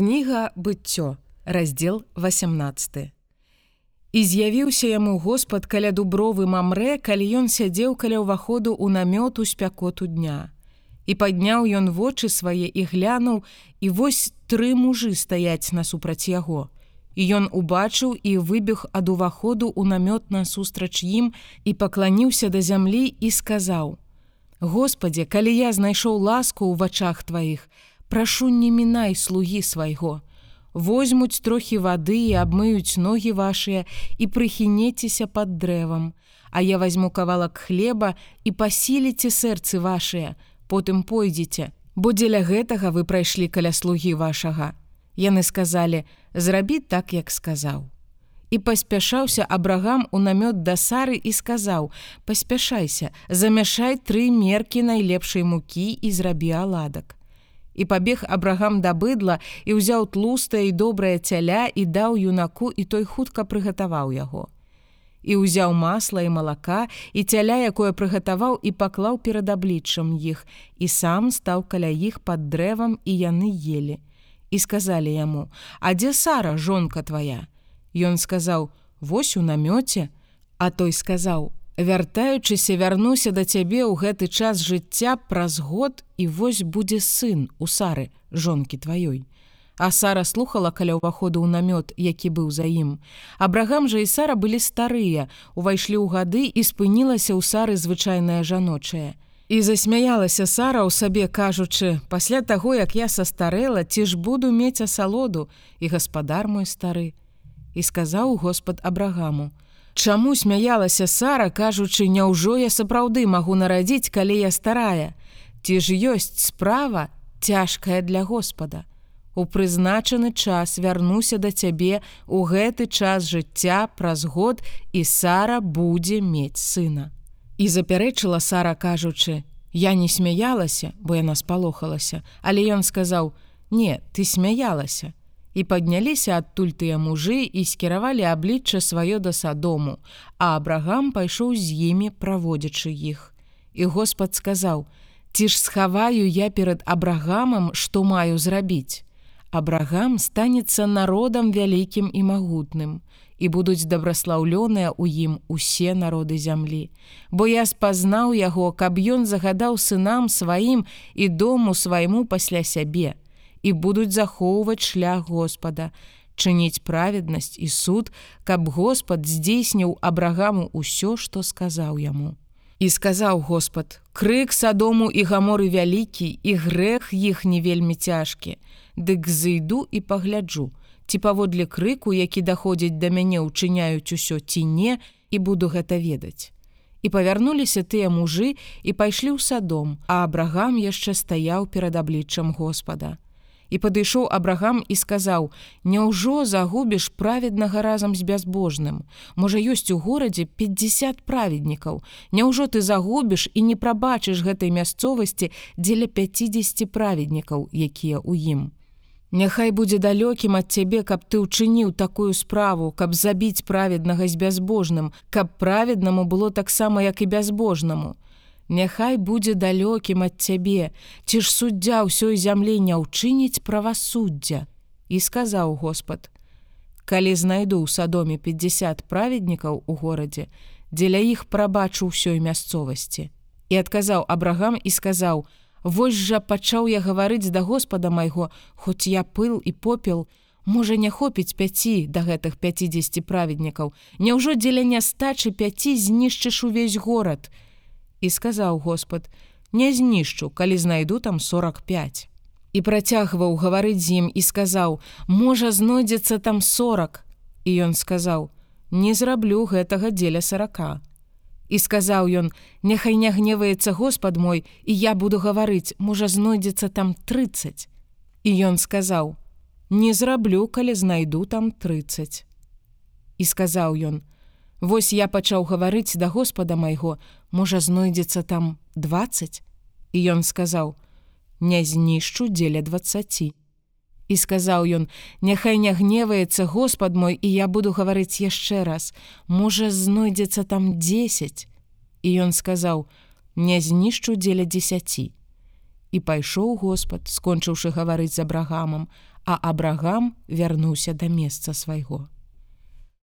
Кніга быццё, раздзел 18. І з'явіўся яму Господ каля дубровы мамрэ, калі ён сядзеў каля ўваходу ў намёт у спякоту дня. І падняў ён вочы свае і глянуў, і вось тры мужы стаяць насупраць яго. І ён убачыў і выбег ад уваходу ў намёт насустрач ім і пакланіўся да зямлі і сказаў: « Господе, калі я знайшоў ласку ў вачах тваіх, прашу не мінай слугі свайго. Возьмуць трохі вады і абмыюць ногі вашыя і прыхінецеся пад дрэвам, А я возьму кавалак хлеба і пасіліце сэрцы вашыя, потым пойдзеце, бо дзеля гэтага вы прайшлі каля слугі вашага. Яны сказалі: зрабі так, як сказаў. І паспяшаўся абрагам у намёт да сары і сказаў: « Паспяшайся, замяшай тры меркі найлепшай мукі і зрабі аладак і пабег абрагам да быдла і ўзяў тлустае і добрае цяля і даў юнаку і той хутка прыгатаваў яго. І ўзяў масла і малака і цяля, якое прыгатаваў і паклаў перад абліччам іх, і сам стаў каля іх пад дрэвам і яны ели. І сказалі яму: « А дзе Сара, жонка твая? Ён сказаў: « Вось у намёце, А той сказаў: Вяртаючыся вярнуся да цябе ў гэты час жыцця праз год і вось будзе сын у сары жонкі тваёй. А Сара слухала каля ўваходу ў намёт, які быў за ім. Абрагам жа і Сара былі старыя, увайшлі ў гады і спынілася ў сары звычайная жаночая. І засмяялася Сара ў сабе, кажучы: « пасля таго, як я састарэла, ці ж буду мець асалоду і гаспадар мой стары. І сказаў Господ Абрагаму: « Чаму смяялася Сара, кажучы, няўжо я сапраўды магу нарадзіць, калі я старая. Ці ж ёсць справа цяжкая для Господа. У прызначаны час вярнуся да цябе у гэты час жыцця праз год і Сара будзе мець сына. І запярэчыла Сара, кажучы: « Я не смяялася, бо яна спалохалася, але ён сказаў: « Не, ты смяялася і падняліся адтуль тыя мужы і скіравалі аблічча сваё да садому, а Абрагам пайшоў з імі, праводзячы іх. І Господ сказаў: « Ці ж схаваю я перад абрагамам, што маю зрабіць. Абрагам станецца народам вялікім і магутным, і будуць дабраслаўлёныя ў ім усе народы зямлі. Бо я спазнаў яго, каб ён загадаў сынам сваім і дому свайму пасля сябе і будуць захоўваць шлях Господа, чыніць праведнасць і суд, каб Господ здзейсніў абрагаму ўсё, што сказаў яму. І сказаў Господ: Крык садому і гаморы вялікі і грэх іх не вельмі цяжкі. Дык зайду і пагляджу, ці паводле крыку, які даходзіць да мяне ўчыняюць усё ці не і буду гэта ведаць. І павярнуліся тыя мужы і пайшлі ў садом, а абрагам яшчэ стаяў перад абліччам Господа і падышоў абрагам і сказаў: « Няўжо загубіш праведнага разам з бязбожным. Можа ёсць у горадзе 50 праведнікаў. Няўжо ты загубіш і не прабачыш гэтай мясцовасці дзеля 50 праведнікаў, якія ў ім. Няхай будзе далёкім ад цябе, каб ты ўчыніў такую справу, каб забіць праведнага з бязбожным, каб праведнаму было таксама, як і бязбожнаму. Няхай будзе далёкім ад цябе, ці ж суддзя ўсёй зямлі не ўчыніць правасуддзя. І сказаў Господ: « Калі знайду ў садоме 50 праведнікаў у горадзе, дзеля іх прабачу ўсёй мясцовасці. І адказаў Абрагам і сказаў: « Вось жа пачаў я гаварыць да Господа майго, хоць я пыл і попел, можа не хопіць пяці да гэтых 50 праведнікаў. Няўжо дзеля нястачы пяці знішчыш увесь горад, і сказаў Господ: не знішчу, калі знайду там 45. І працягваў гаварыць з ім і сказаў: можа знойдзецца там 40. І ён сказаў: не зраблю гэтага дзеля сарака. І сказаў ён: няхай не гневаецца Господ мой, і я буду гаварыць, можа знойдзецца там 30. І ён сказаў: не зраблю, калі знайду там 30. І сказаў ён: Вось я пачаў гаварыць да Господа майго, можа знойдзецца там 20. І ён сказаў: « Не знішчу дзеля 20. І сказаў ён: « Няхай не гневаецца Господ мой, і я буду гаварыць яшчэ раз, можа знойдзецца там 10. І ён сказаў: « Не знішчу дзеля 10. І пайшоў Господ, скончыўшы гаварыць з абрагамам, а абрагам вярнуўся да месца свайго.